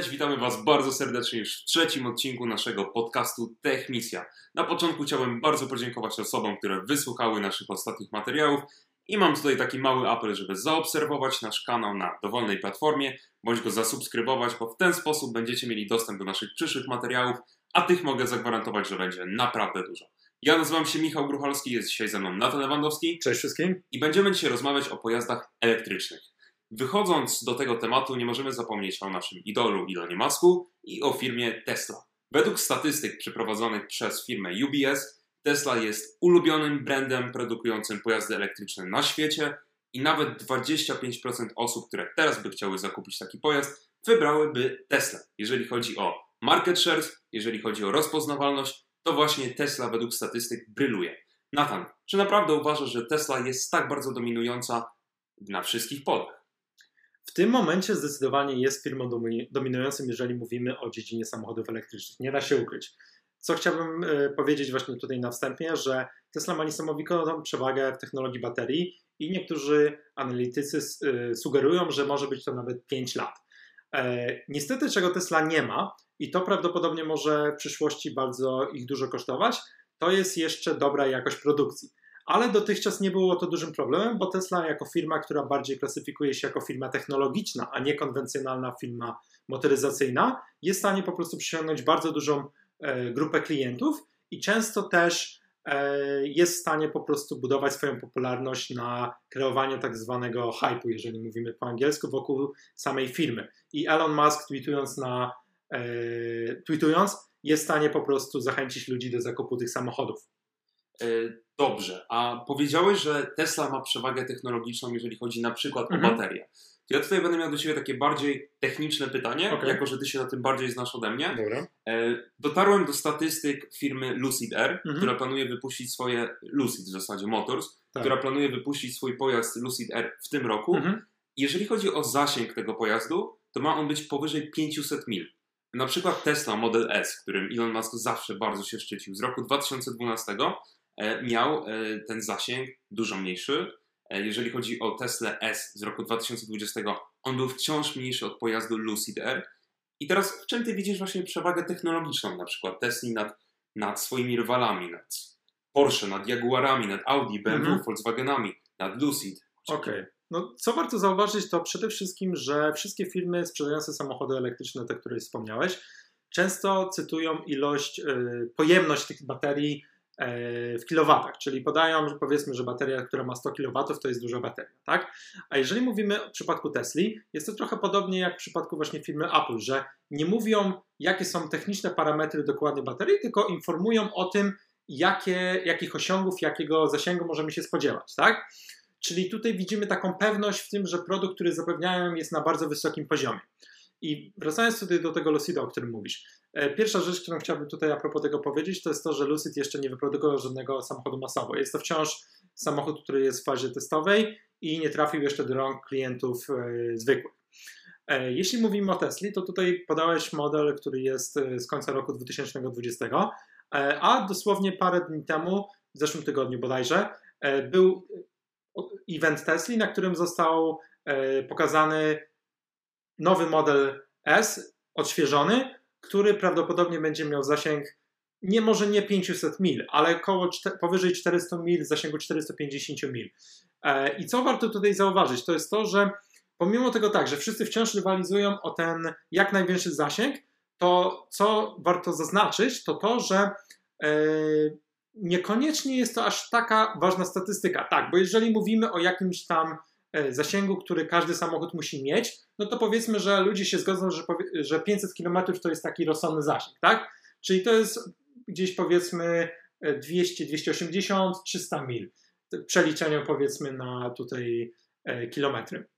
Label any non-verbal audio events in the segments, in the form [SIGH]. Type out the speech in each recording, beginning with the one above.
Cześć, witamy Was bardzo serdecznie już w trzecim odcinku naszego podcastu Techmisja. Na początku chciałbym bardzo podziękować osobom, które wysłuchały naszych ostatnich materiałów i mam tutaj taki mały apel, żeby zaobserwować nasz kanał na dowolnej platformie, bądź go zasubskrybować, bo w ten sposób będziecie mieli dostęp do naszych przyszłych materiałów, a tych mogę zagwarantować, że będzie naprawdę dużo. Ja nazywam się Michał Gruchalski, jest dzisiaj ze mną Natan Lewandowski. Cześć wszystkim. I będziemy dzisiaj rozmawiać o pojazdach elektrycznych. Wychodząc do tego tematu, nie możemy zapomnieć o naszym idolu Elonie Musku i o firmie Tesla. Według statystyk przeprowadzonych przez firmę UBS, Tesla jest ulubionym brandem produkującym pojazdy elektryczne na świecie i nawet 25% osób, które teraz by chciały zakupić taki pojazd, wybrałyby Tesla. Jeżeli chodzi o market shares, jeżeli chodzi o rozpoznawalność, to właśnie Tesla według statystyk bryluje. Nathan, czy naprawdę uważasz, że Tesla jest tak bardzo dominująca na wszystkich polach? W tym momencie zdecydowanie jest firmą dominującą, jeżeli mówimy o dziedzinie samochodów elektrycznych. Nie da się ukryć. Co chciałbym e, powiedzieć właśnie tutaj na wstępie, że Tesla ma niesamowitą przewagę w technologii baterii i niektórzy analitycy e, sugerują, że może być to nawet 5 lat. E, niestety, czego Tesla nie ma, i to prawdopodobnie może w przyszłości bardzo ich dużo kosztować, to jest jeszcze dobra jakość produkcji ale dotychczas nie było to dużym problemem, bo Tesla jako firma, która bardziej klasyfikuje się jako firma technologiczna, a nie konwencjonalna firma motoryzacyjna, jest w stanie po prostu przyciągnąć bardzo dużą e, grupę klientów i często też e, jest w stanie po prostu budować swoją popularność na kreowaniu tak zwanego hype'u, jeżeli mówimy po angielsku, wokół samej firmy. I Elon Musk tweetując na e, tweetując jest w stanie po prostu zachęcić ludzi do zakupu tych samochodów. Dobrze, a powiedziałeś, że Tesla ma przewagę technologiczną, jeżeli chodzi na przykład mhm. o baterię. Ja tutaj będę miał do Ciebie takie bardziej techniczne pytanie, okay. jako że Ty się na tym bardziej znasz ode mnie. Dobra. E, dotarłem do statystyk firmy Lucid Air, mhm. która planuje wypuścić swoje, Lucid w zasadzie Motors, tak. która planuje wypuścić swój pojazd Lucid Air w tym roku. Mhm. Jeżeli chodzi o zasięg tego pojazdu, to ma on być powyżej 500 mil. Na przykład Tesla Model S, którym Elon Musk zawsze bardzo się szczycił, z roku 2012 E, miał e, ten zasięg dużo mniejszy. E, jeżeli chodzi o Tesla S z roku 2020, on był wciąż mniejszy od pojazdu Lucid Air. I teraz w czym ty widzisz właśnie przewagę technologiczną, na przykład Tesla nad, nad swoimi rywalami, nad Porsche, nad Jaguarami, nad Audi, BMW, mhm. Volkswagenami, nad Lucid? Okej. Okay. No, co warto zauważyć, to przede wszystkim, że wszystkie firmy sprzedające samochody elektryczne, te, które wspomniałeś, często cytują ilość, yy, pojemność tych baterii E, w kilowatach, czyli podają, że powiedzmy, że bateria, która ma 100 kW, to jest duża bateria, tak? A jeżeli mówimy w przypadku Tesli, jest to trochę podobnie jak w przypadku właśnie firmy Apple, że nie mówią, jakie są techniczne parametry dokładnie baterii, tylko informują o tym, jakie, jakich osiągów, jakiego zasięgu możemy się spodziewać, tak? Czyli tutaj widzimy taką pewność w tym, że produkt, który zapewniają, jest na bardzo wysokim poziomie. I wracając tutaj do tego Lucida, o którym mówisz. E, pierwsza rzecz, którą chciałbym tutaj a propos tego powiedzieć, to jest to, że Lucid jeszcze nie wyprodukował żadnego samochodu masowo. Jest to wciąż samochód, który jest w fazie testowej i nie trafił jeszcze do rąk klientów e, zwykłych. E, jeśli mówimy o Tesli, to tutaj podałeś model, który jest z końca roku 2020, a dosłownie parę dni temu, w zeszłym tygodniu bodajże, był event Tesli, na którym został pokazany nowy model S, odświeżony, który prawdopodobnie będzie miał zasięg nie może nie 500 mil, ale około powyżej 400 mil, zasięgu 450 mil. E, I co warto tutaj zauważyć, to jest to, że pomimo tego tak, że wszyscy wciąż rywalizują o ten jak największy zasięg, to co warto zaznaczyć, to to, że e, niekoniecznie jest to aż taka ważna statystyka. Tak, bo jeżeli mówimy o jakimś tam zasięgu, który każdy samochód musi mieć, no to powiedzmy, że ludzie się zgodzą, że, że 500 km to jest taki rozsądny zasięg, tak? Czyli to jest gdzieś powiedzmy 200, 280, 300 mil. Przeliczeniu powiedzmy na tutaj e, kilometry.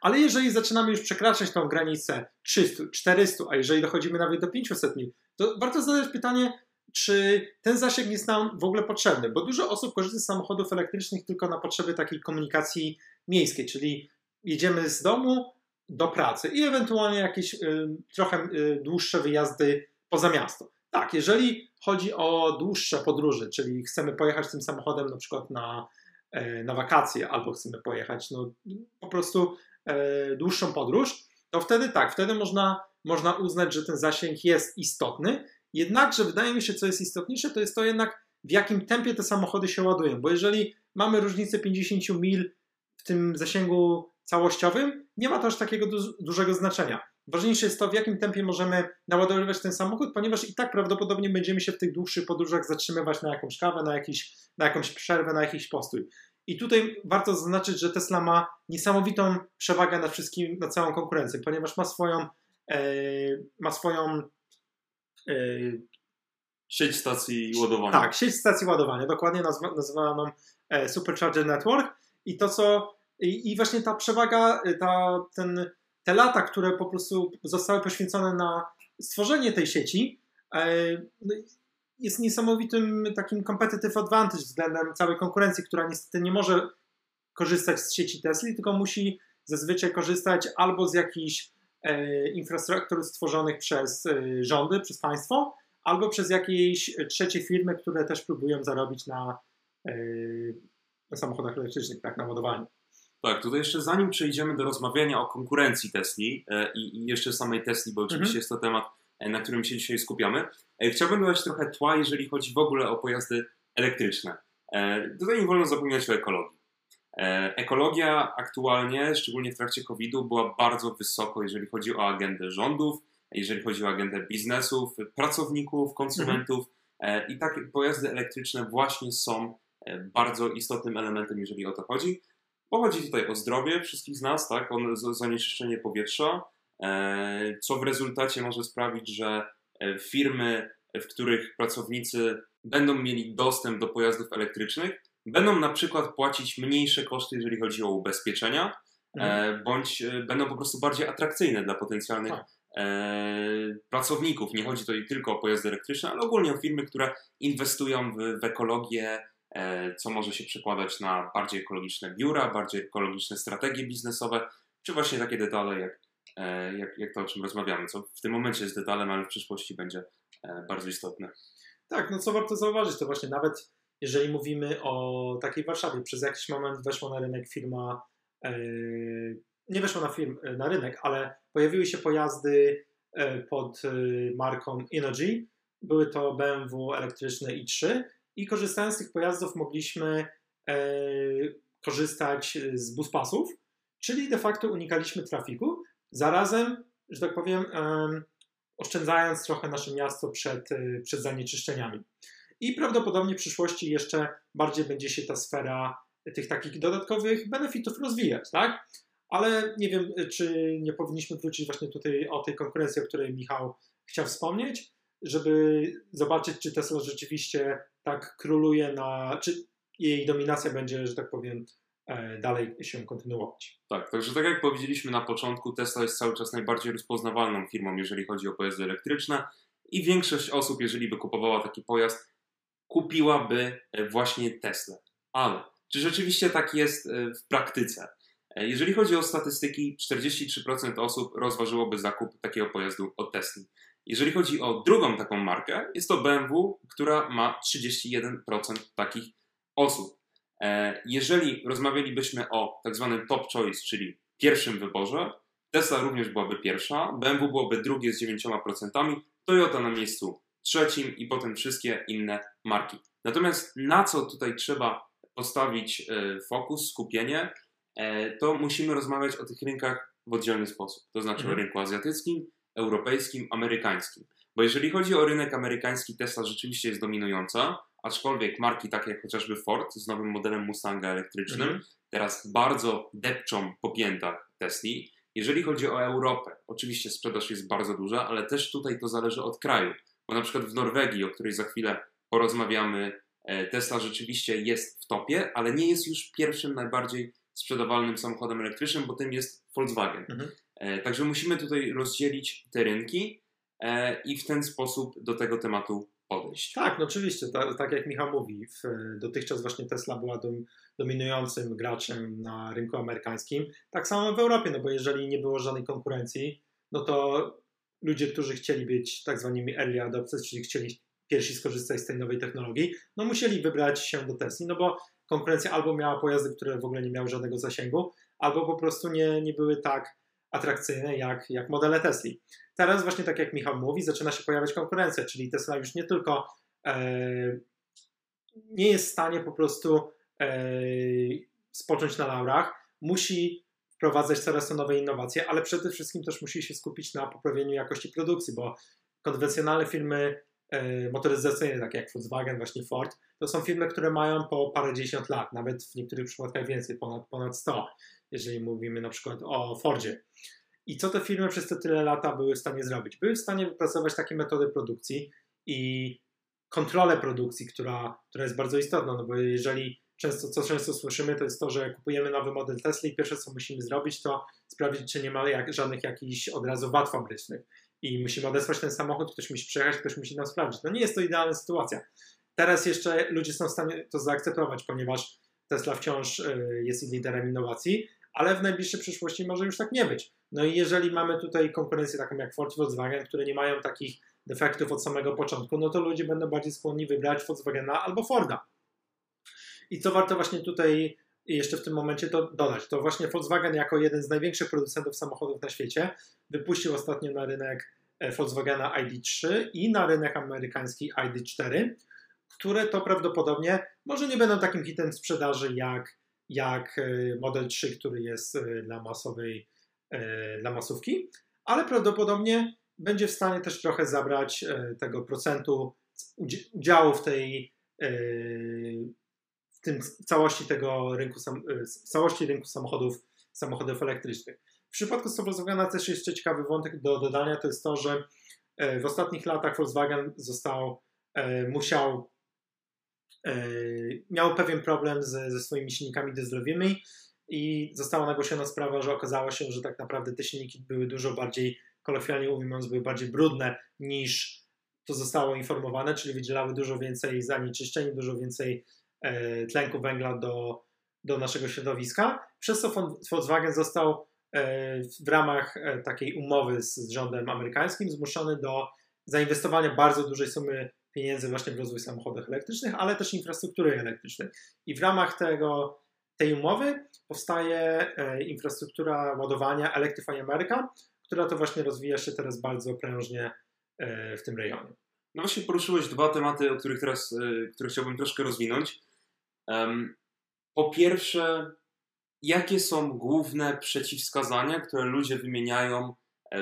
Ale jeżeli zaczynamy już przekraczać tą granicę 300, 400, a jeżeli dochodzimy nawet do 500 mil, to warto zadać pytanie, czy ten zasięg jest nam w ogóle potrzebny, bo dużo osób korzysta z samochodów elektrycznych tylko na potrzeby takiej komunikacji miejskiej, czyli jedziemy z domu do pracy i ewentualnie jakieś y, trochę y, dłuższe wyjazdy poza miasto. Tak, jeżeli chodzi o dłuższe podróże, czyli chcemy pojechać tym samochodem na przykład na, e, na wakacje albo chcemy pojechać no, po prostu e, dłuższą podróż, to wtedy tak, wtedy można można uznać, że ten zasięg jest istotny. Jednakże wydaje mi się, co jest istotniejsze, to jest to jednak, w jakim tempie te samochody się ładują. Bo jeżeli mamy różnicę 50 mil w tym zasięgu całościowym, nie ma to aż takiego du dużego znaczenia. Ważniejsze jest to, w jakim tempie możemy naładowywać ten samochód, ponieważ i tak prawdopodobnie będziemy się w tych dłuższych podróżach zatrzymywać na jakąś kawę, na, jakiś, na jakąś przerwę, na jakiś postój. I tutaj warto zaznaczyć, że Tesla ma niesamowitą przewagę nad wszystkim, na całą konkurencję, ponieważ ma swoją, e, ma swoją e, sieć stacji ładowania. Tak, sieć stacji ładowania, dokładnie nazwa, nazywaną e, Supercharger Network i to co i, i właśnie ta przewaga, ta, ten, te lata, które po prostu zostały poświęcone na stworzenie tej sieci, e, no jest niesamowitym takim competitive advantage względem całej konkurencji, która niestety nie może korzystać z sieci Tesla, tylko musi zazwyczaj korzystać albo z jakichś e, infrastruktur stworzonych przez e, rządy, przez państwo, albo przez jakieś trzecie firmy, które też próbują zarobić na, na samochodach elektrycznych, tak, na ładowaniu. Tak, tutaj jeszcze zanim przejdziemy do rozmawiania o konkurencji Tesli e, i, i jeszcze samej Tesli, bo oczywiście mhm. jest to temat, e, na którym się dzisiaj skupiamy, e, chciałbym dodać trochę tła, jeżeli chodzi w ogóle o pojazdy elektryczne. Tutaj nie wolno zapominać o ekologii. Ekologia aktualnie, szczególnie w trakcie COVID-u, była bardzo wysoko, jeżeli chodzi o agendę rządów, jeżeli chodzi o agendę biznesów, pracowników, konsumentów. Mhm. I takie pojazdy elektryczne właśnie są bardzo istotnym elementem, jeżeli o to chodzi. Bo chodzi tutaj o zdrowie wszystkich z nas, tak? o zanieczyszczenie powietrza, e, co w rezultacie może sprawić, że e, firmy, w których pracownicy będą mieli dostęp do pojazdów elektrycznych, będą na przykład płacić mniejsze koszty, jeżeli chodzi o ubezpieczenia, e, mhm. bądź będą po prostu bardziej atrakcyjne dla potencjalnych tak. pracowników. Nie chodzi tutaj tylko o pojazdy elektryczne, ale ogólnie o firmy, które inwestują w, w ekologię, E, co może się przekładać na bardziej ekologiczne biura, bardziej ekologiczne strategie biznesowe, czy właśnie takie detale, jak, e, jak, jak to, o czym rozmawiamy, co w tym momencie jest detalem, ale w przyszłości będzie e, bardzo istotne. Tak, no co warto zauważyć, to właśnie nawet jeżeli mówimy o takiej Warszawie, przez jakiś moment weszła na rynek firma, nie weszła na, firm, na rynek, ale pojawiły się pojazdy pod marką Energy. Były to BMW elektryczne i3 i korzystając z tych pojazdów mogliśmy e, korzystać z buspasów, czyli de facto unikaliśmy trafiku, zarazem, że tak powiem, e, oszczędzając trochę nasze miasto przed, e, przed zanieczyszczeniami. I prawdopodobnie w przyszłości jeszcze bardziej będzie się ta sfera tych takich dodatkowych benefitów rozwijać, tak? Ale nie wiem, czy nie powinniśmy wrócić właśnie tutaj o tej konkurencji, o której Michał chciał wspomnieć, żeby zobaczyć, czy Tesla rzeczywiście tak króluje na, czy jej dominacja będzie, że tak powiem, e, dalej się kontynuować. Tak, także tak jak powiedzieliśmy na początku, Tesla jest cały czas najbardziej rozpoznawalną firmą, jeżeli chodzi o pojazdy elektryczne i większość osób, jeżeli by kupowała taki pojazd, kupiłaby e, właśnie Tesla. Ale czy rzeczywiście tak jest e, w praktyce? Jeżeli chodzi o statystyki, 43% osób rozważyłoby zakup takiego pojazdu od Tesla. Jeżeli chodzi o drugą taką markę, jest to BMW, która ma 31% takich osób. E, jeżeli rozmawialibyśmy o tak zwanym top choice, czyli pierwszym wyborze, Tesla również byłaby pierwsza, BMW byłoby drugie z 9%, Toyota na miejscu trzecim i potem wszystkie inne marki. Natomiast na co tutaj trzeba postawić e, fokus, skupienie, e, to musimy rozmawiać o tych rynkach w oddzielny sposób. To znaczy mhm. o rynku azjatyckim, europejskim, amerykańskim. Bo jeżeli chodzi o rynek amerykański, Tesla rzeczywiście jest dominująca, aczkolwiek marki takie jak chociażby Ford z nowym modelem Mustanga elektrycznym mhm. teraz bardzo depczą po piętach Tesli. Jeżeli chodzi o Europę, oczywiście sprzedaż jest bardzo duża, ale też tutaj to zależy od kraju. Bo na przykład w Norwegii, o której za chwilę porozmawiamy, e, Tesla rzeczywiście jest w topie, ale nie jest już pierwszym najbardziej sprzedawalnym samochodem elektrycznym, bo tym jest Volkswagen. Mhm. E, także musimy tutaj rozdzielić te rynki e, i w ten sposób do tego tematu podejść. Tak, no oczywiście, tak, jak Michał mówi, w, dotychczas właśnie Tesla była dom, dominującym graczem na rynku amerykańskim. Tak samo w Europie, no bo jeżeli nie było żadnej konkurencji, no to ludzie, którzy chcieli być tak zwanymi early adopters, czyli chcieli pierwsi skorzystać z tej nowej technologii, no musieli wybrać się do Tesla, no bo konkurencja albo miała pojazdy, które w ogóle nie miały żadnego zasięgu, albo po prostu nie, nie były tak atrakcyjne jak, jak modele Tesla. Teraz właśnie tak jak Michał mówi, zaczyna się pojawiać konkurencja, czyli Tesla już nie tylko e, nie jest w stanie po prostu e, spocząć na laurach, musi wprowadzać coraz to nowe innowacje, ale przede wszystkim też musi się skupić na poprawieniu jakości produkcji, bo konwencjonalne firmy e, motoryzacyjne, takie jak Volkswagen, właśnie Ford, to są firmy, które mają po parędziesiąt lat, nawet w niektórych przypadkach więcej, ponad, ponad 100, jeżeli mówimy na przykład o Fordzie. I co te firmy przez te tyle lata były w stanie zrobić? Były w stanie wypracować takie metody produkcji i kontrolę produkcji, która, która jest bardzo istotna, no bo jeżeli często, co często słyszymy, to jest to, że kupujemy nowy model Tesla i pierwsze, co musimy zrobić, to sprawdzić, czy nie ma jak, żadnych jakichś od razu wad fabrycznych. I musimy odesłać ten samochód, ktoś musi przejechać, ktoś musi nam sprawdzić. No nie jest to idealna sytuacja. Teraz jeszcze ludzie są w stanie to zaakceptować, ponieważ Tesla wciąż y, jest liderem innowacji, ale w najbliższej przyszłości może już tak nie być. No i jeżeli mamy tutaj konkurencję taką jak Ford, Volkswagen, które nie mają takich defektów od samego początku, no to ludzie będą bardziej skłonni wybrać Volkswagena albo Forda. I co warto właśnie tutaj jeszcze w tym momencie to dodać, to właśnie Volkswagen jako jeden z największych producentów samochodów na świecie wypuścił ostatnio na rynek e, Volkswagena ID3 i na rynek amerykański ID4, które to prawdopodobnie może nie będą takim hitem sprzedaży jak, jak e, Model 3, który jest e, dla masowej, dla masówki, ale prawdopodobnie będzie w stanie też trochę zabrać tego procentu udziału w tej tym całości tego rynku, całości rynku samochodów, samochodów elektrycznych. W przypadku Volkswagena też jeszcze ciekawy wątek do dodania, to jest to, że e, w ostatnich latach Volkswagen został, e, musiał, e, miał pewien problem ze, ze swoimi silnikami dieselowymi i została nagłośniona sprawa, że okazało się, że tak naprawdę te silniki były dużo bardziej, kolokwialnie mówiąc, były bardziej brudne niż to zostało informowane, czyli wydzielały dużo więcej zanieczyszczeń, dużo więcej E, tlenku węgla do, do naszego środowiska. Przez co Volkswagen został e, w ramach e, takiej umowy z rządem amerykańskim zmuszony do zainwestowania bardzo dużej sumy pieniędzy właśnie w rozwój samochodów elektrycznych, ale też infrastruktury elektrycznej. I w ramach tego, tej umowy powstaje infrastruktura ładowania Electrify America, która to właśnie rozwija się teraz bardzo prężnie w tym rejonie. No właśnie poruszyłeś dwa tematy, o których teraz, które chciałbym troszkę rozwinąć. Po pierwsze, jakie są główne przeciwwskazania, które ludzie wymieniają e,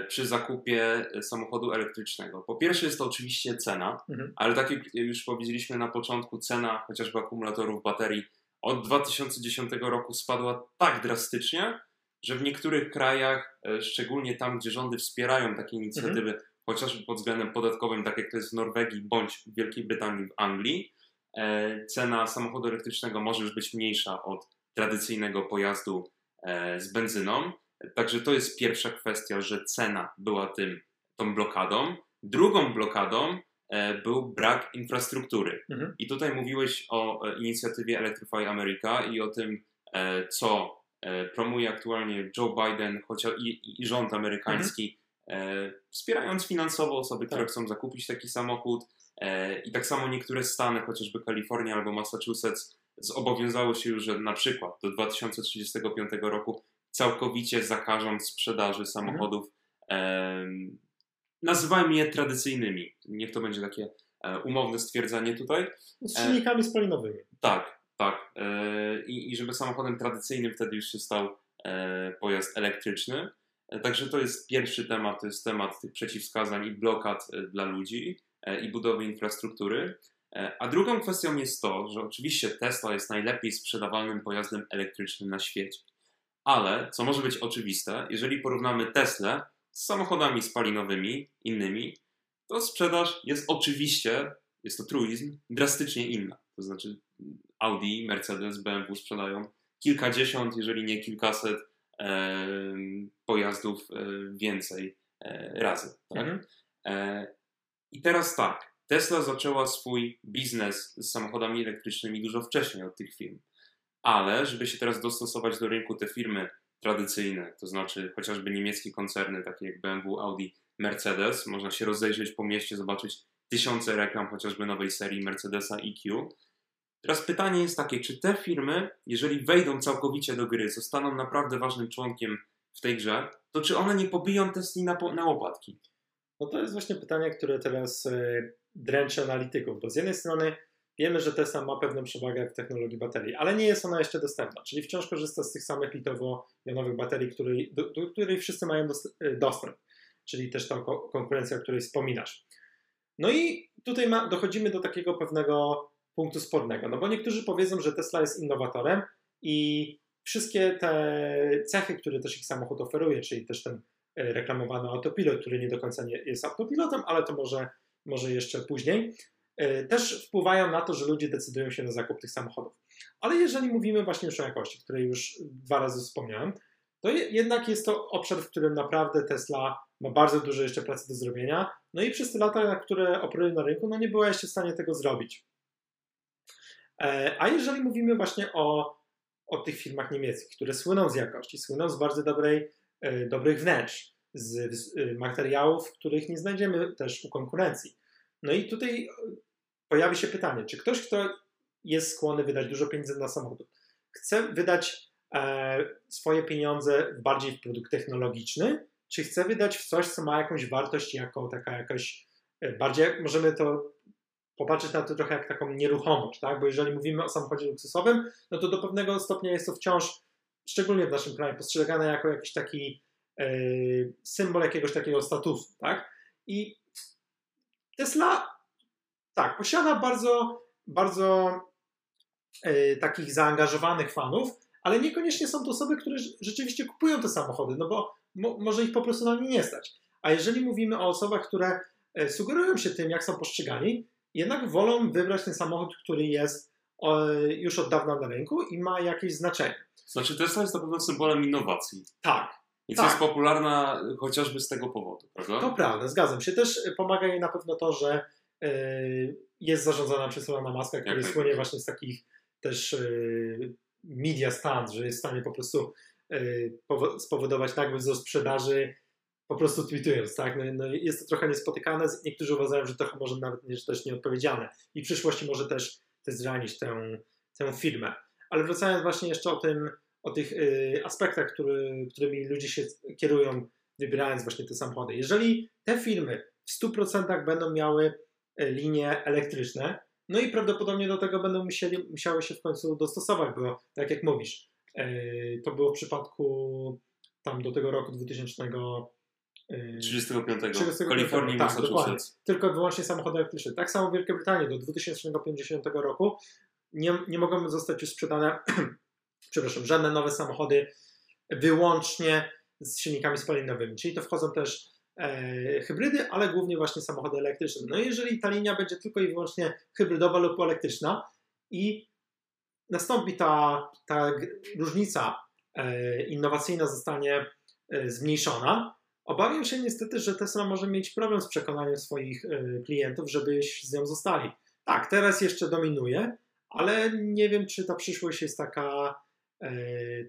przy zakupie e, samochodu elektrycznego? Po pierwsze jest to oczywiście cena, mhm. ale tak jak już powiedzieliśmy na początku, cena chociażby akumulatorów baterii od 2010 roku spadła tak drastycznie, że w niektórych krajach, e, szczególnie tam, gdzie rządy wspierają takie inicjatywy, mhm. chociażby pod względem podatkowym, tak jak to jest w Norwegii bądź w Wielkiej Brytanii, w Anglii, E, cena samochodu elektrycznego może już być mniejsza od tradycyjnego pojazdu e, z benzyną. Także to jest pierwsza kwestia, że cena była tym, tą blokadą. Drugą blokadą e, był brak infrastruktury. Mhm. I tutaj mówiłeś o inicjatywie Electrify America i o tym, co promuje aktualnie Joe Biden chociaż i, i rząd amerykański, mhm. wspierając finansowo osoby, które tak. chcą zakupić taki samochód, E, I tak samo niektóre stany, chociażby Kalifornia albo Massachusetts, zobowiązały się już, że na przykład do 2035 roku całkowicie zakażą sprzedaży samochodów, mhm. nazywajmy je tradycyjnymi. Niech to będzie takie e, umowne stwierdzenie tutaj. Z silnikami spalinowymi. Tak, tak. I, I żeby samochodem tradycyjnym wtedy już się stał pojazd elektryczny. Także to jest pierwszy temat, to jest temat tych przeciwwskazań i blokad dla ludzi. E, i budowy infrastruktury. E, a drugą kwestią jest to, że oczywiście Tesla jest najlepiej sprzedawalnym pojazdem elektrycznym na świecie. Ale, co może być oczywiste, jeżeli porównamy Tesla z samochodami spalinowymi, innymi, to sprzedaż jest oczywiście, jest to truizm, drastycznie inna. To znaczy Audi, Mercedes, BMW sprzedają kilkadziesiąt, jeżeli nie kilkaset e, pojazdów e, więcej e, razy. Tak? Mhm. E, i teraz tak, Tesla zaczęła swój biznes z samochodami elektrycznymi dużo wcześniej od tych firm. Ale żeby się teraz dostosować do rynku, te firmy tradycyjne, to znaczy chociażby niemieckie koncerny takie jak BMW, Audi, Mercedes, można się rozejrzeć po mieście, zobaczyć tysiące reklam chociażby nowej serii Mercedesa EQ. Teraz pytanie jest takie, czy te firmy, jeżeli wejdą całkowicie do gry, zostaną naprawdę ważnym członkiem w tej grze, to czy one nie pobiją Tesli na, na łopatki? No to jest właśnie pytanie, które teraz e, dręczy analityków, bo z jednej strony wiemy, że Tesla ma pewną przewagę w technologii baterii, ale nie jest ona jeszcze dostępna, czyli wciąż korzysta z tych samych litowo-jonowych baterii, której, do, do której wszyscy mają e, dostęp, czyli też ta konkurencja, o której wspominasz. No i tutaj ma, dochodzimy do takiego pewnego punktu spornego, no bo niektórzy powiedzą, że Tesla jest innowatorem i wszystkie te cechy, które też ich samochód oferuje, czyli też ten e, reklamowany autopilot, który nie do końca nie jest autopilotem, ale to może, może jeszcze później, też wpływają na to, że ludzie decydują się na zakup tych samochodów. Ale jeżeli mówimy właśnie już o jakości, której już dwa razy wspomniałem, to jednak jest to obszar, w którym naprawdę Tesla ma bardzo dużo jeszcze pracy do zrobienia. No i przez te lata, na które operuje na rynku, no nie była jeszcze w stanie tego zrobić. E, a jeżeli mówimy właśnie o, o tych firmach niemieckich, które słyną z jakości, słyną z bardzo dobrej, e, dobrych wnętrz, z, z e, materiałów, których nie znajdziemy też u konkurencji. No i tutaj pojawi się pytanie, czy ktoś, kto jest skłonny wydać dużo pieniędzy na samochód, chce wydać e, swoje pieniądze bardziej w produkt technologiczny, czy chce wydać w coś, co ma jakąś wartość jako taka jakaś bardziej, możemy to popatrzeć na to trochę jak taką nieruchomość, tak? Bo jeżeli mówimy o samochodzie luksusowym, no to do pewnego stopnia jest to wciąż, szczególnie w naszym kraju, postrzegane jako jakiś taki e, symbol jakiegoś takiego statusu, tak? I Tesla, tak, posiada bardzo, bardzo e, takich zaangażowawanych fanów, ale niekoniecznie są to osoby, które rzeczywiście kupują te samochody, no bo mo, może ich po prostu na nie nie stać. A jeżeli mówimy o osobach, które e, sugerują się tym, jak są postrzegani, jednak wolą wybrać ten samochód, który jest już od dawna na rynku i ma jakieś znaczenie. Znaczy Tesla jest na pewno symbolem innowacji. Tak. I tak. jest popularna chociażby z tego powodu, prawda? To prawda, zgadzam się. Też pomaga jej na pewno to, że e, jest zarządzana przez Elona Muska, który słynie właśnie z takich też media stand, że jest w stanie po prostu spowodować nagły wzrost sprzedaży po prostu tweetując, tak? No, no jest to trochę niespotykane. Niektórzy uważają, że trochę może nawet nie, też nieodpowiedzialne i w przyszłości może też, też zranić tę, tę firmę. Ale wracając właśnie jeszcze o tym, o tych y, aspektach, który, którymi ludzie się kierują, wybierając właśnie te samochody. Jeżeli te firmy w 100% będą miały y, linie elektryczne, no i prawdopodobnie do tego będą musieli, musiały się w końcu dostosować, bo tak jak mówisz, y, to było w przypadku tam do tego roku 2000 35. 30 Kalifornii, tak, Massachusetts. Tylko wyłącznie samochody elektryczne. Tak samo w Wielkiej Brytanii do 2050 roku nie, nie mogą zostać już sprzedane [CLEARS THROAT] przepraszam, żadne nowe samochody wyłącznie z silnikami spalinowymi. Czyli to wchodzą też e, hybrydy, ale głównie właśnie samochody elektryczne. No jeżeli ta linia będzie tylko i wyłącznie hybrydowa lub elektryczna i nastąpi ta, ta różnica e, innowacyjna zostanie e, zmniejszona, Obawiam się niestety, że Tesla może mieć problem z przekonaniem swoich e, klientów, żebyś z nią zostali. Tak, teraz jeszcze dominuje, ale nie wiem, czy ta przyszłość jest taka,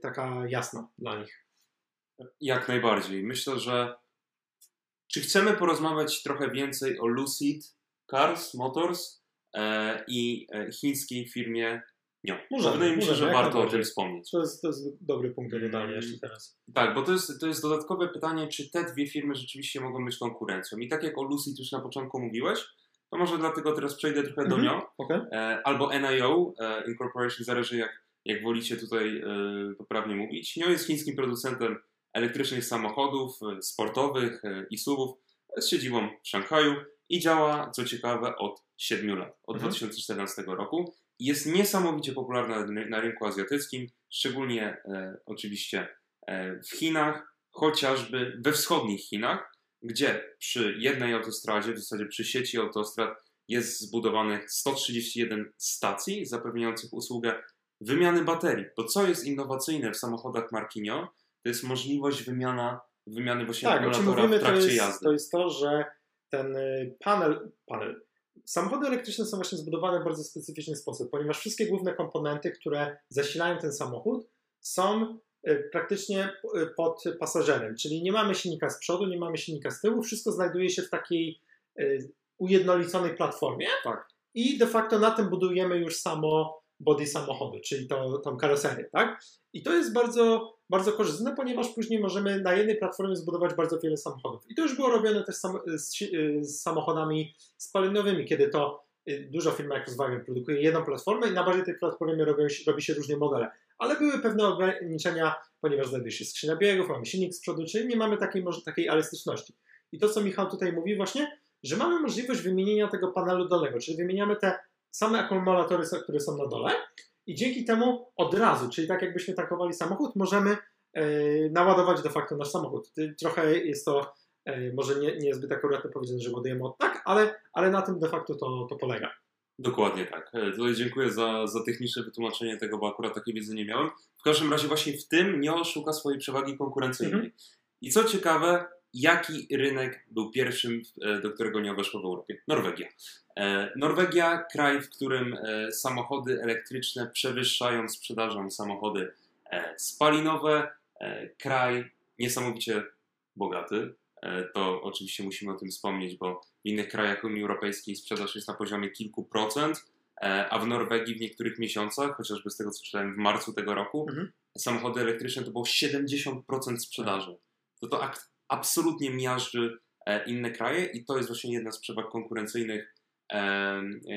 taka jasna dla nich. Jak najbardziej. Myślę, że czy chcemy porozmawiać trochę więcej o Lucid Cars Motors e, i chińskiej firmie nie. Może, Wydaje mi się, że warto o tym wspomnieć. To jest, to jest dobry punkt do dodania mm. jeszcze teraz. Tak, bo to jest, to jest dodatkowe pytanie, czy te dwie firmy rzeczywiście mogą być konkurencją. I tak jak o Lucid już na początku mówiłeś, to może dlatego teraz przejdę trochę do mhm. nią. Okay. E, albo NIO, e, Incorporation, zależy jak, jak wolicie tutaj e, poprawnie mówić. NIO jest chińskim producentem elektrycznych samochodów, e, sportowych e, i SUVów z siedzibą w Szanghaju i działa, co ciekawe, od 7 lat, od mhm. 2014 roku jest niesamowicie popularna na rynku azjatyckim, szczególnie e, oczywiście e, w Chinach, chociażby we wschodnich Chinach, gdzie przy jednej autostradzie, w zasadzie przy sieci autostrad, jest zbudowanych 131 stacji zapewniających usługę wymiany baterii. Bo co jest innowacyjne w samochodach marki NIO, to jest możliwość wymiana, wymiany właśnie tak, akumulatora w trakcie to jest, jazdy. To jest to, że ten y, panel, panel Samochody elektryczne są właśnie zbudowane w bardzo specyficzny sposób, ponieważ wszystkie główne komponenty, które zasilają ten samochód, są y, praktycznie y, pod pasażerem, czyli nie mamy silnika z przodu, nie mamy silnika z tyłu, wszystko znajduje się w takiej ujednoliconej platformie tak. i de facto na tym budujemy już samo body samochodu, czyli to, tą karoserię, tak? I to jest bardzo, bardzo korzystne, ponieważ później możemy na jednej platformie zbudować bardzo wiele samochodów. I to już było robione też z, z, samochodami spalinowymi, kiedy to y, duża firma jak Volkswagen produkuje jedną platformę i na bazie tej platformy robią, robi się różne modele. Ale były pewne ograniczenia, ponieważ znajduje się skrzynia biegów, mamy silnik z przodu, czyli nie mamy takiej, może, takiej elastyczności. I to, co Michał tutaj mówi właśnie, że mamy możliwość wymienienia tego panelu dolnego, czyli wymieniamy te same akumulatory, które są na dole i dzięki temu od razu, czyli tak jakbyśmy tankowali samochód, możemy yy, naładować de facto nasz samochód. Trochę jest to yy, może nie, nie zbyt akuratne powiedziane, że ładujemy od tak, ale, ale na tym de facto to, to polega. Dokładnie tak. E, tutaj dziękuję za, za techniczne wytłumaczenie tego, bo akurat takiej wiedzy nie miałem. W każdym razie właśnie w tym nie oszuka swojej przewagi konkurencyjnej. Mhm. I co ciekawe, jaki rynek był pierwszym, do którego nie weszło w Europie? Norwegia. E, Norwegia, kraj, w którym e, samochody elektryczne przewyższają sprzedażą samochody spalinowe, kraj niesamowicie bogaty. To oczywiście musimy o tym wspomnieć, bo w innych krajach Unii Europejskiej sprzedaż jest na poziomie kilku procent, a w Norwegii w niektórych miesiącach, chociażby z tego co czytałem w marcu tego roku, mhm. samochody elektryczne to było 70% sprzedaży. To to absolutnie miażdży e, inne kraje i to jest właśnie jedna z przewag konkurencyjnych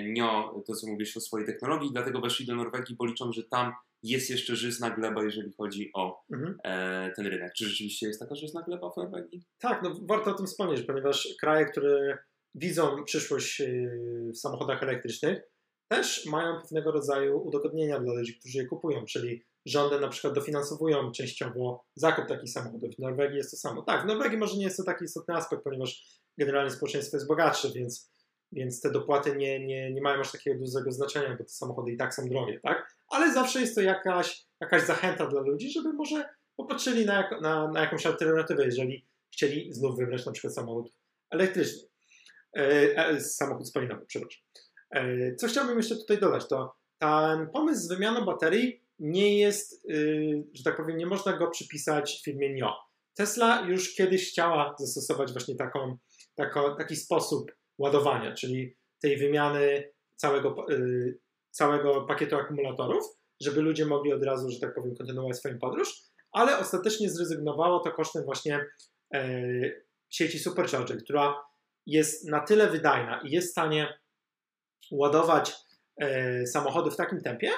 NIO, to co mówisz o swojej technologii, dlatego weszli do Norwegii, bo liczą, że tam jest jeszcze żyzna gleba, jeżeli chodzi o mhm. E, ten rynek. Czy rzeczywiście jest taka żyzna gleba w Norwegii? Tak, no warto o tym wspomnieć, ponieważ kraje, które widzą przyszłość e, w samochodach elektrycznych, też mają pewnego rodzaju udogodnienia dla ludzi, którzy je kupują, czyli rządy na przykład dofinansowują częściowo zakup takich samochodów. W Norwegii jest to samo. Tak, w Norwegii może nie jest to taki istotny aspekt, ponieważ generalnie społeczeństwo jest bogatsze, więc, więc te dopłaty nie, nie, nie mają aż takiego dużego znaczenia, bo te samochody i tak są drogie, tak? Ale zawsze jest to jakaś, jakaś zachęta dla ludzi, żeby może popatrzyli na, na, na jakąś alternatywę, jeżeli chcieli znów wybrać na przykład samochód elektryczny. E, e, samochód spalinowy, przepraszam. E, co chciałbym jeszcze tutaj dodać, to ten pomysł z wymianą baterii nie jest, y, że tak powiem, nie można go przypisać firmie NIO. Tesla już kiedyś chciała zastosować właśnie taką, tako, taki sposób ładowania, czyli tej wymiany całego, y, całego pakietu akumulatorów, żeby ludzie mogli od razu, że tak powiem, kontynuować swoją podróż, ale ostatecznie zrezygnowało to kosztem właśnie e, sieci Supercharger, która jest na tyle wydajna i jest w stanie ładować e, samochody w takim tempie,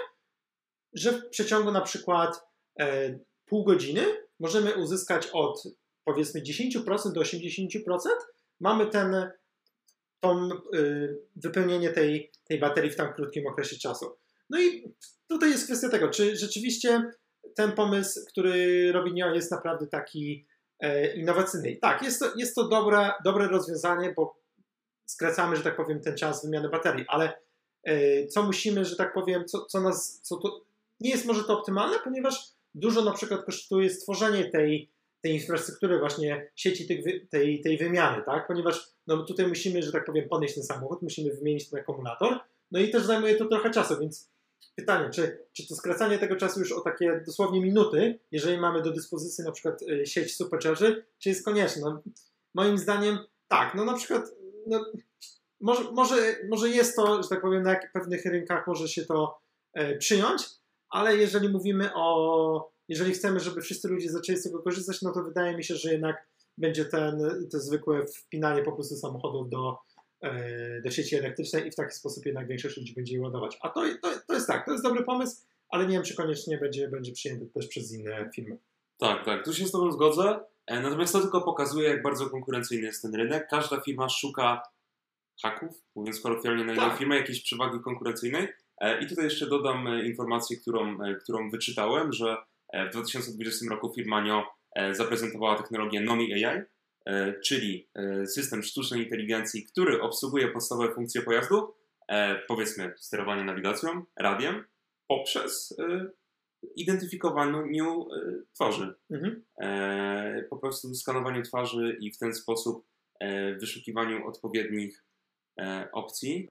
że w przeciągu na przykład e, pół godziny możemy uzyskać od powiedzmy 10% do 80%, mamy ten tą, y, wypełnienie tej, tej baterii w tak krótkim okresie czasu. No i tutaj jest kwestia tego, czy rzeczywiście ten pomysł, który robi NIO jest naprawdę taki e, innowacyjny. Tak, jest to, jest to dobre, dobre rozwiązanie, bo skracamy, że tak powiem, ten czas wymiany baterii, ale e, co musimy, że tak powiem, co, co nas, co to, nie jest może to optymalne, ponieważ dużo na przykład kosztuje stworzenie tej, tej infrastruktury właśnie sieci tych, tej, tej wymiany, tak? Ponieważ no, tutaj musimy, że tak powiem, podnieść ten samochód, musimy wymienić ten akumulator, no i też zajmuje to trochę czasu, więc pytanie, czy, czy to skracanie tego czasu już o takie dosłownie minuty, jeżeli mamy do dyspozycji na przykład y, sieć supercharger, czy jest konieczne? No, moim zdaniem tak, no na przykład no, może, może, może jest to, że tak powiem, na pewnych rynkach może się to e, przyjąć, ale jeżeli mówimy o, jeżeli chcemy, żeby wszyscy ludzie zaczęli z tego korzystać, no to wydaje mi się, że jednak będzie ten, to zwykłe wpinanie po prostu samochodów do, e, do sieci elektrycznej i w taki sposób jednak większość ludzi będzie je ładować. A to, to, to jest tak, to jest dobry pomysł, ale nie wiem, czy koniecznie będzie, będzie przyjęty też przez inne firmy. Tak, tak, tu się z Tobą zgodzę. E, natomiast to tylko pokazuje, jak bardzo konkurencyjny jest ten rynek. Każda firma szuka haków, mówiąc kolokwialnie na inną tak. firmę, jakiejś przewagi konkurencyjnej. E, I tutaj jeszcze dodam informację, którą, którą wyczytałem, że w 2020 roku firma NIO zaprezentowała technologię NOMI AI, czyli system sztucznej inteligencji, który obsługuje podstawowe funkcje pojazdu, powiedzmy sterowanie nawigacją, radiem, poprzez identyfikowaniu twarzy. Mhm. Po prostu skanowaniu twarzy i w ten sposób wyszukiwaniu odpowiednich opcji.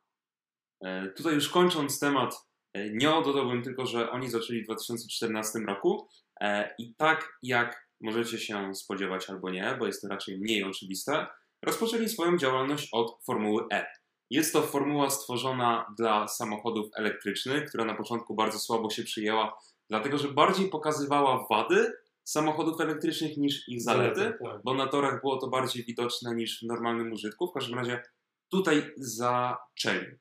E, tutaj już kończąc temat, e, nie dodałbym tylko, że oni zaczęli w 2014 roku e, i tak jak możecie się spodziewać albo nie, bo jest to raczej mniej oczywiste, rozpoczęli swoją działalność od Formuły E. Jest to formuła stworzona dla samochodów elektrycznych, która na początku bardzo słabo się przyjęła, dlatego że bardziej pokazywała wady samochodów elektrycznych niż ich zalety, zalety tak. bo na torach było to bardziej widoczne niż w normalnym użytku. W każdym razie tutaj zaczęli.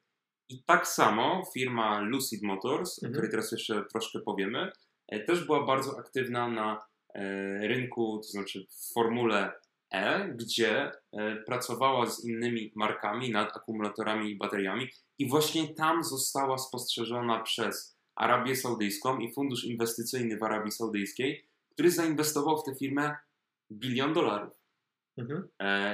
I tak samo firma Lucid Motors, mhm. o której teraz jeszcze troszkę powiemy, e, też była bardzo aktywna na e, rynku, to znaczy w formule E, gdzie e, pracowała z innymi markami nad akumulatorami i bateriami i właśnie tam została spostrzeżona przez Arabię Saudyjską i Fundusz Inwestycyjny w Arabii Saudyjskiej, który zainwestował w tę firmę bilion dolarów. Mhm.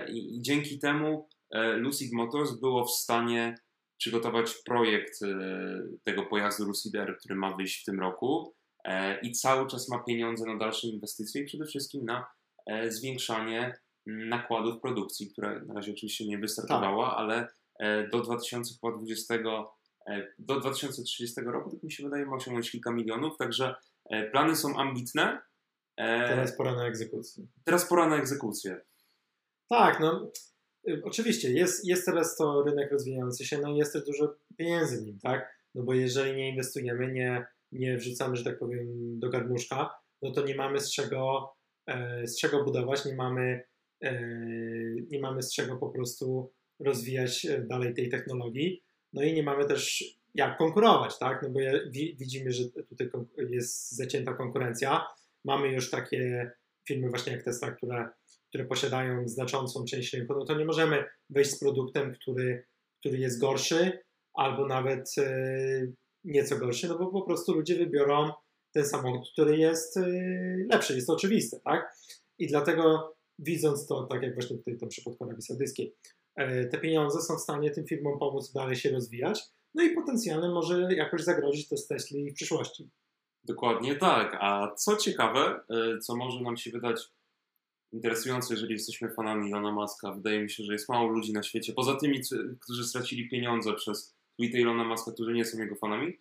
I, I dzięki temu Lucid Motors było w stanie przygotować projekt e, tego pojazdu Lucider, który ma wyjść w tym roku e, i cały czas ma pieniądze na dalsze inwestycje i przede wszystkim na e, zwiększanie nakładów produkcji, które na razie oczywiście nie wystartowała, tak. ale do 2020, do 2030 roku, tak mi się wydaje, ma osiągnąć kilka milionów, także plany są ambitne. Teraz pora na egzekucję. Teraz pora na egzekucję. Tak, no oczywiście jest, jest teraz to rynek rozwijający się, no i jest też dużo pieniędzy w nim, tak? No bo jeżeli nie inwestujemy, nie, nie wrzucamy, że tak powiem, do garnuszka, no to nie mamy z czego, e, z czego budować, nie mamy, e, nie mamy z czego po prostu rozwijać e, dalej tej technologii, no i nie mamy też jak konkurować, tak? No bo widzimy, że tutaj jest zacięta konkurencja. Mamy już takie firmy właśnie jak Tesla, które które posiadają znaczącą część rynku, no to nie możemy wejść z produktem, który, który jest gorszy albo nawet e, nieco gorszy, no bo po prostu ludzie wybiorą ten samochód, który jest e, lepszy, jest to oczywiste, tak? I dlatego widząc to, tak jak właśnie tutaj tym przypadku Arabii Saudyjskiej, e, te pieniądze są w stanie tym firmom pomóc dalej się rozwijać, no i potencjalnie może jakoś zagrozić to Tesli w przyszłości. Dokładnie tak. A co ciekawe, co może nam się wydać interesujące, jeżeli jesteśmy fanami Ilona Maska. Wydaje mi się, że jest mało ludzi na świecie, poza tymi, którzy stracili pieniądze przez tweety Ilona Maska, którzy nie są jego fanami.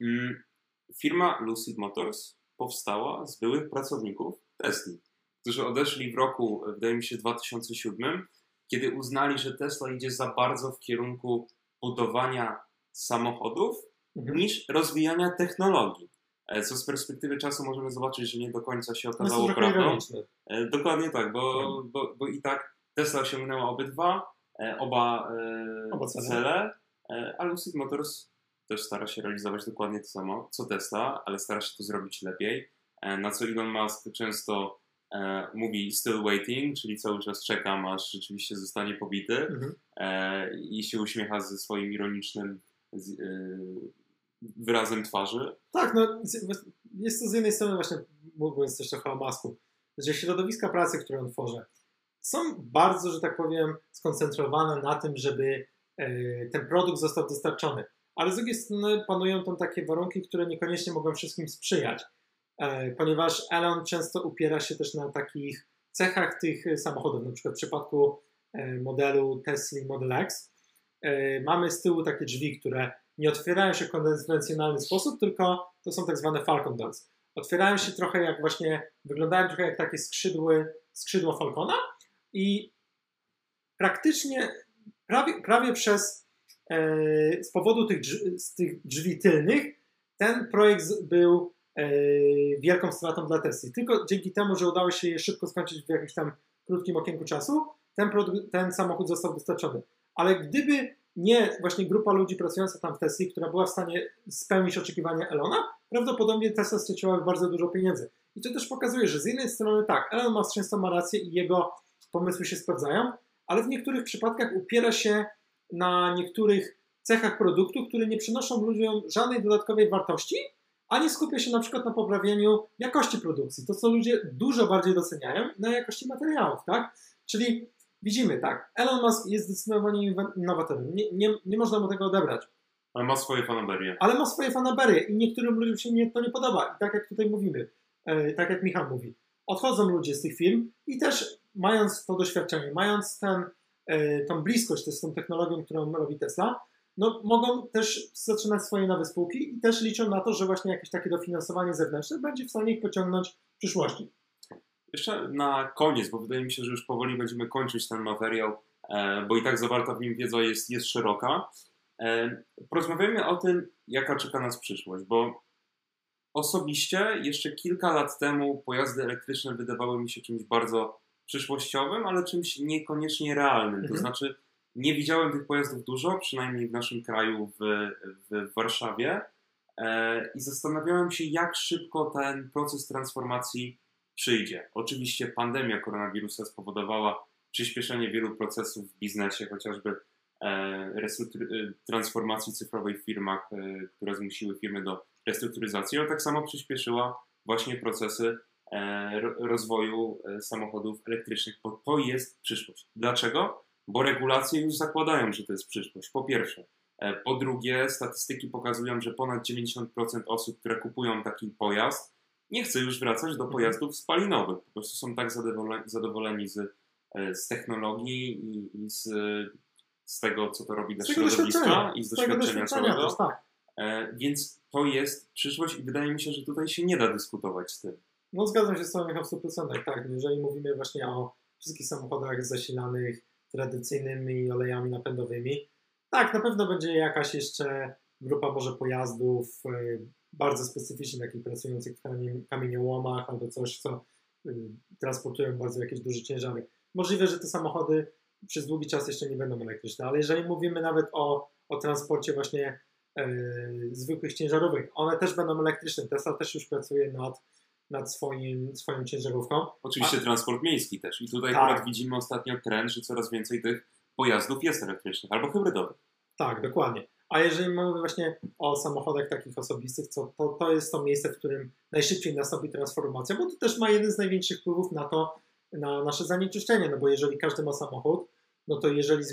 Mm, firma Lucid Motors powstała z byłych pracowników Tesla, którzy odeszli w roku, wydaje mi się, 2007, kiedy uznali, że Tesla idzie za bardzo w kierunku budowania samochodów mhm. niż rozwijania technologii. E, co z perspektywy czasu możemy zobaczyć, że nie do końca się okazało no prawdą. E, dokładnie tak, bo, tak. bo, bo i tak Tesla osiągnęła obydwa, e, oba, oba cele, cele a Lucid Motors też stara się realizować dokładnie to samo, co Tesla, ale stara się to zrobić lepiej. Na co Elon Musk często mówi still waiting, czyli cały czas czekam, aż rzeczywiście zostanie pobity mhm. i się uśmiecha ze swoim ironicznym wyrazem twarzy. Tak, no jest to z jednej strony właśnie, mówiąc też trochę o masku, że środowiska pracy, które on tworzy, są bardzo, że tak powiem, skoncentrowane na tym, żeby e, ten produkt został dostarczony. Ale z drugiej strony panują tam takie warunki, które niekoniecznie mogą wszystkim sprzyjać, e, ponieważ Elon często upiera się też na takich cechach tych samochodów. Na przykład w przypadku e, modelu Tesla Model X mamy z tyłu takie drzwi, które nie otwierają się w konwencjonalny sposób, tylko to są tak zwane Falcon Doors. Otwierają się trochę jak właśnie, wyglądają trochę jak takie skrzydły, skrzydło Falcona i praktycznie prawie, prawie przez e, z powodu tych, z tych drzwi tylnych ten projekt był e, wielką stratą dla Tesla. Tylko dzięki temu, że udało się je szybko skończyć w jakimś tam krótkim okienku czasu, ten, ten samochód został dostarczony. Ale gdyby nie właśnie grupa ludzi pracująca tam w Tesla, która była w stanie spełnić oczekiwania Elona, prawdopodobnie Tesla straciłaby bardzo dużo pieniędzy. I to też pokazuje, że z jednej strony tak, Elon Musk często ma rację i jego pomysły się sprawdzają, ale w niektórych przypadkach upiera się na niektórych cechach produktu, które nie przynoszą ludziom żadnej dodatkowej wartości, ani skupia się na przykład na poprawieniu jakości produkcji. To, co ludzie dużo bardziej doceniają, na jakości materiałów, tak? Czyli widzimy, tak, Elon Musk jest zdecydowanie innowatorem, nie, nie, nie można mu tego odebrać. Ale ma swoje fanaberie. Ale ma swoje fanaberie i niektórym ludziom się nie, to nie podoba. I tak jak tutaj mówimy, e, tak jak Michał mówi, odchodzą ludzie z tych firm i też mając to doświadczenie, mając ten, e, tą bliskość z tą technologią, którą robi Tesla, no, mogą też zaczynać swoje nowe spółki i też liczą na to, że właśnie jakieś takie dofinansowanie zewnętrzne będzie w stanie ich pociągnąć w przyszłości. Jeszcze na koniec, bo wydaje mi się, że już powoli będziemy kończyć ten materiał. bo i tak zawarta w nim wiedza jest, jest szeroka. Porozmawiajmy o tym, jaka czeka nas przyszłość, bo osobiście jeszcze kilka lat temu pojazdy elektryczne wydawały mi się czymś bardzo przyszłościowym, ale czymś niekoniecznie realnym. Mhm. To znaczy, nie widziałem tych pojazdów dużo, przynajmniej w naszym kraju, w, w Warszawie. E, I zastanawiałem się, jak szybko ten proces transformacji przyjdzie. Oczywiście pandemia koronawirusa spowodowała przyspieszenie wielu procesów w biznesie, chociażby e, e, transformacji cyfrowej w firmach, które zmusiły firmy do restrukturyzacji, ale tak samo przyspieszyła właśnie procesy rozwoju samochodów elektrycznych, bo to jest przyszłość. Dlaczego? Bo regulacje już zakładają, że to jest przyszłość. Po pierwsze. Po drugie, statystyki pokazują, że ponad 90% osób, które kupują taki pojazd, nie chce już wracać do mhm. pojazdów spalinowych. Po prostu są tak zadowoleni, z, e, z technologii i, z, z, tego, co to robi dla środowiska i z doświadczenia całego. Tak. E, więc to jest przyszłość i wydaje mi się, że tutaj się nie da dyskutować z tym. No zgadzam się z Tobą w 100%. Tak, jeżeli mówimy właśnie o wszystkich samochodach zasilanych tradycyjnymi olejami napędowymi, tak, na pewno będzie jakaś jeszcze grupa może pojazdów e, bardzo specyficznych, takich pracujących w kamieniołomach albo coś, co transportują bardzo jakieś duże ciężary. Możliwe, że te samochody przez długi czas jeszcze nie będą elektryczne, ale jeżeli mówimy nawet o, o transporcie właśnie e, zwykłych ciężarówek, one też będą elektryczne. Tesla też już pracuje nad, nad swoim, swoją ciężarówką. Oczywiście A, transport miejski też. I tutaj tak. akurat widzimy ostatnio trend, że coraz więcej tych pojazdów jest elektrycznych albo hybrydowych. Tak, dokładnie. A jeżeli mówimy właśnie o samochodach takich osobistych, to, to, to jest to miejsce, w którym najszybciej nastąpi transformacja, bo to też ma jeden z największych wpływów na to, na nasze zanieczyszczenie, no bo jeżeli każdy ma samochód, no to jeżeli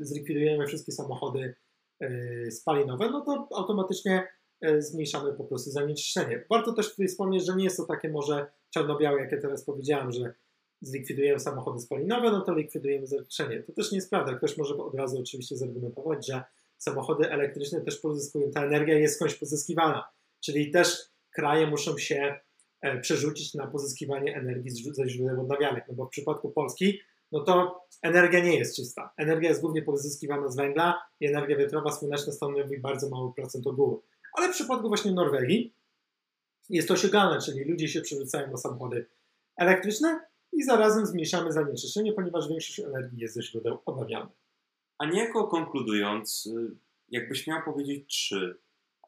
zlikwidujemy wszystkie samochody yy, spalinowe, no to automatycznie yy, zmniejszamy po prostu zanieczyszczenie. Warto też tutaj wspomnieć, że nie jest to takie może czarno-białe, jak ja teraz powiedziałem, że zlikwidujemy samochody spalinowe, no to likwidujemy zanieczyszczenie. To też nie jest prawda. Ktoś może od razu oczywiście zargumentować, że samochody elektryczne też pozyskują, ta energia jest skądś pozyskiwana. Czyli też kraje muszą się e, przerzucić na pozyskiwanie energii ze źródeł odnawialnych. No bo w przypadku Polski, no to energia nie jest czysta. Energia jest głównie pozyskiwana z węgla i energia wiatrowa, słoneczna stanowi bardzo mały procent ogółu. Ale w przypadku właśnie Norwegii jest to osiągalne, czyli ludzie się przerzucają na samochody elektryczne, i zarazem zmniejszamy zanieczyszczenie, ponieważ większość energii jest ze źródeł odnawialnych. A niejako konkludując, y, jakbyś miał powiedzieć trzy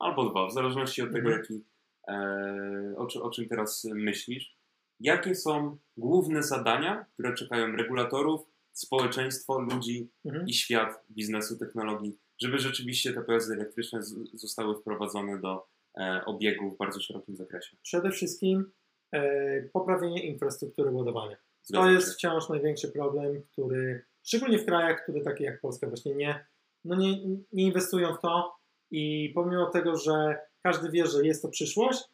albo dwa, w zależności od tego, mhm. jaki, e, o, o czym teraz myślisz, jakie są główne zadania, które czekają regulatorów, społeczeństwo, ludzi mhm. i świat biznesu, technologii, żeby rzeczywiście te pojazdy elektryczne zostały wprowadzone do e, obiegu w bardzo szerokim zakresie? Przede wszystkim E, poprawienie infrastruktury ładowania. To jest wciąż największy problem, który szczególnie w krajach, które takie jak Polska właśnie nie, no nie, nie inwestują w to i pomimo tego, że każdy wie, że jest to przyszłość,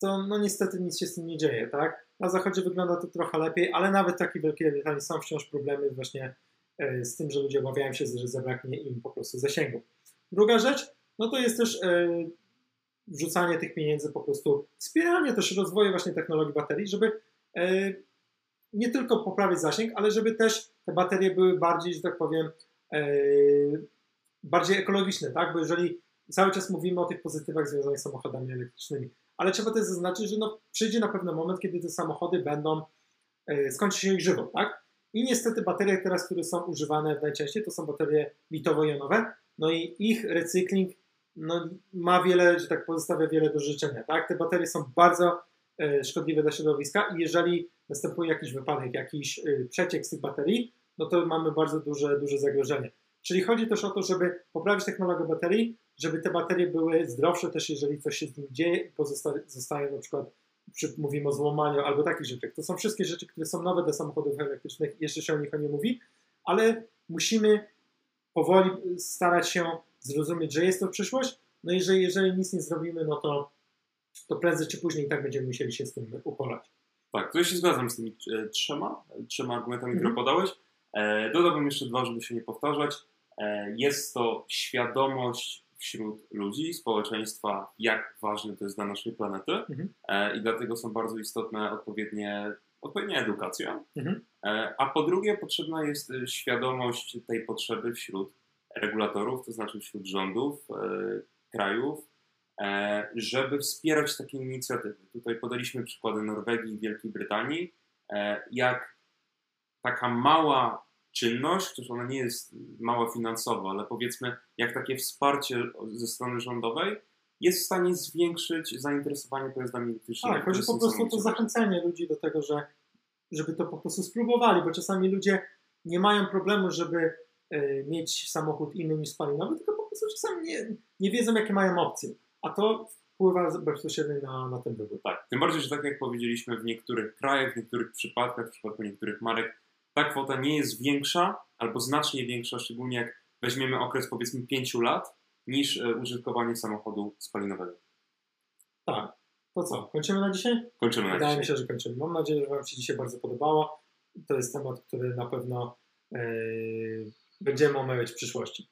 to no niestety nic się z tym nie dzieje, tak? Na zachodzie wygląda to trochę lepiej, ale nawet takie wielkie Brytanii są wciąż problemy właśnie e, z tym, że ludzie obawiają się, że zabraknie im po prostu zasięgu. Druga rzecz, no to jest też e, wrzucanie tych pieniędzy, po prostu wspieranie też rozwoju właśnie technologii baterii, żeby e, nie tylko poprawić zasięg, ale żeby też te baterie były bardziej, że tak powiem, e, bardziej ekologiczne, tak? Bo jeżeli cały czas mówimy o tych pozytywach związanych z samochodami elektrycznymi, ale trzeba też zaznaczyć, że no, przyjdzie na pewno moment, kiedy te samochody będą, e, skończy się ich żywot, tak? I niestety baterie teraz, które są używane najczęściej, to są baterie litowo-jonowe, no i ich recykling no, ma wiele, że tak pozostawia wiele do życzenia. Tak? Te baterie są bardzo szkodliwe dla środowiska i jeżeli następuje jakiś wypadek, jakiś e, przeciek z tych baterii, no to mamy bardzo duże, duże zagrożenie. Czyli chodzi też o to, żeby poprawić technologię baterii, żeby te baterie były zdrowsze też, jeżeli coś się z nimi dzieje i pozostają na przykład, przy, mówimy o złamaniu albo takich rzeczach. To są wszystkie rzeczy, które są nowe dla samochodów elektrycznych, jeszcze się o nich nie mówi, ale musimy powoli starać się zrozumieć, że jest to przyszłość, no i że jeżeli nic nie zrobimy, no to, to prędzej czy później tak będziemy musieli się z tym uporać. Tak, to ja się zgadzam z tymi e, trzema, trzema argumentami, które mhm. podałeś. E, dodałbym jeszcze dwa, żeby się nie powtarzać. E, jest to świadomość wśród ludzi, społeczeństwa, jak ważne to jest dla naszej planety mhm. i dlatego są bardzo istotne odpowiednie odpowiednia edukacja, mhm. E, a po drugie potrzebna jest e, świadomość tej potrzeby wśród regulatorów, to znaczy wśród rządów e, krajów, żeby wspierać takie inicjatywy. Tutaj podaliśmy przykłady Norwegii i Wielkiej Brytanii, jak taka mała czynność, chociaż ona nie jest mała finansowo, ale powiedzmy, jak takie wsparcie ze strony rządowej jest w stanie zwiększyć zainteresowanie pojazdami elektrycznymi. Tak, chodzi po prostu o to zachęcenie ludzi do tego, że żeby to po prostu spróbowali, bo czasami ludzie nie mają problemu, żeby y, mieć samochód inny niż spalinowy, tylko po prostu czasami nie, nie wiedzą, jakie mają opcje. A to wpływa bezpośrednio na, na ten wybór. Tak, tym bardziej, że tak jak powiedzieliśmy, w niektórych krajach, w niektórych przypadkach, w przypadku niektórych marek, ta kwota nie jest większa albo znacznie większa, szczególnie jak weźmiemy okres powiedzmy 5 lat, niż e, użytkowanie samochodu spalinowego. Tak. To co, kończymy na dzisiaj? Kończymy na Wydaje mi się, że kończymy. Mam nadzieję, że Wam się dzisiaj bardzo podobało. To jest temat, który na pewno yy, będziemy omawiać w przyszłości.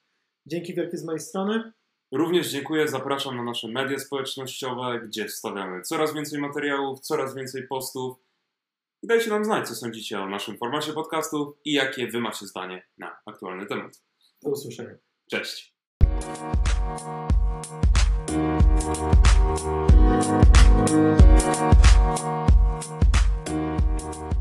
Dzięki wielkie z mojej strony. Również dziękuję, zapraszam na nasze media społecznościowe, gdzie wstawiamy coraz więcej materiałów, coraz więcej postów. Dajcie nam znać, co sądzicie o naszym formacie podcastu i jakie wy macie zdanie na aktualny temat. Do usłyszenia. Cześć. Thank you.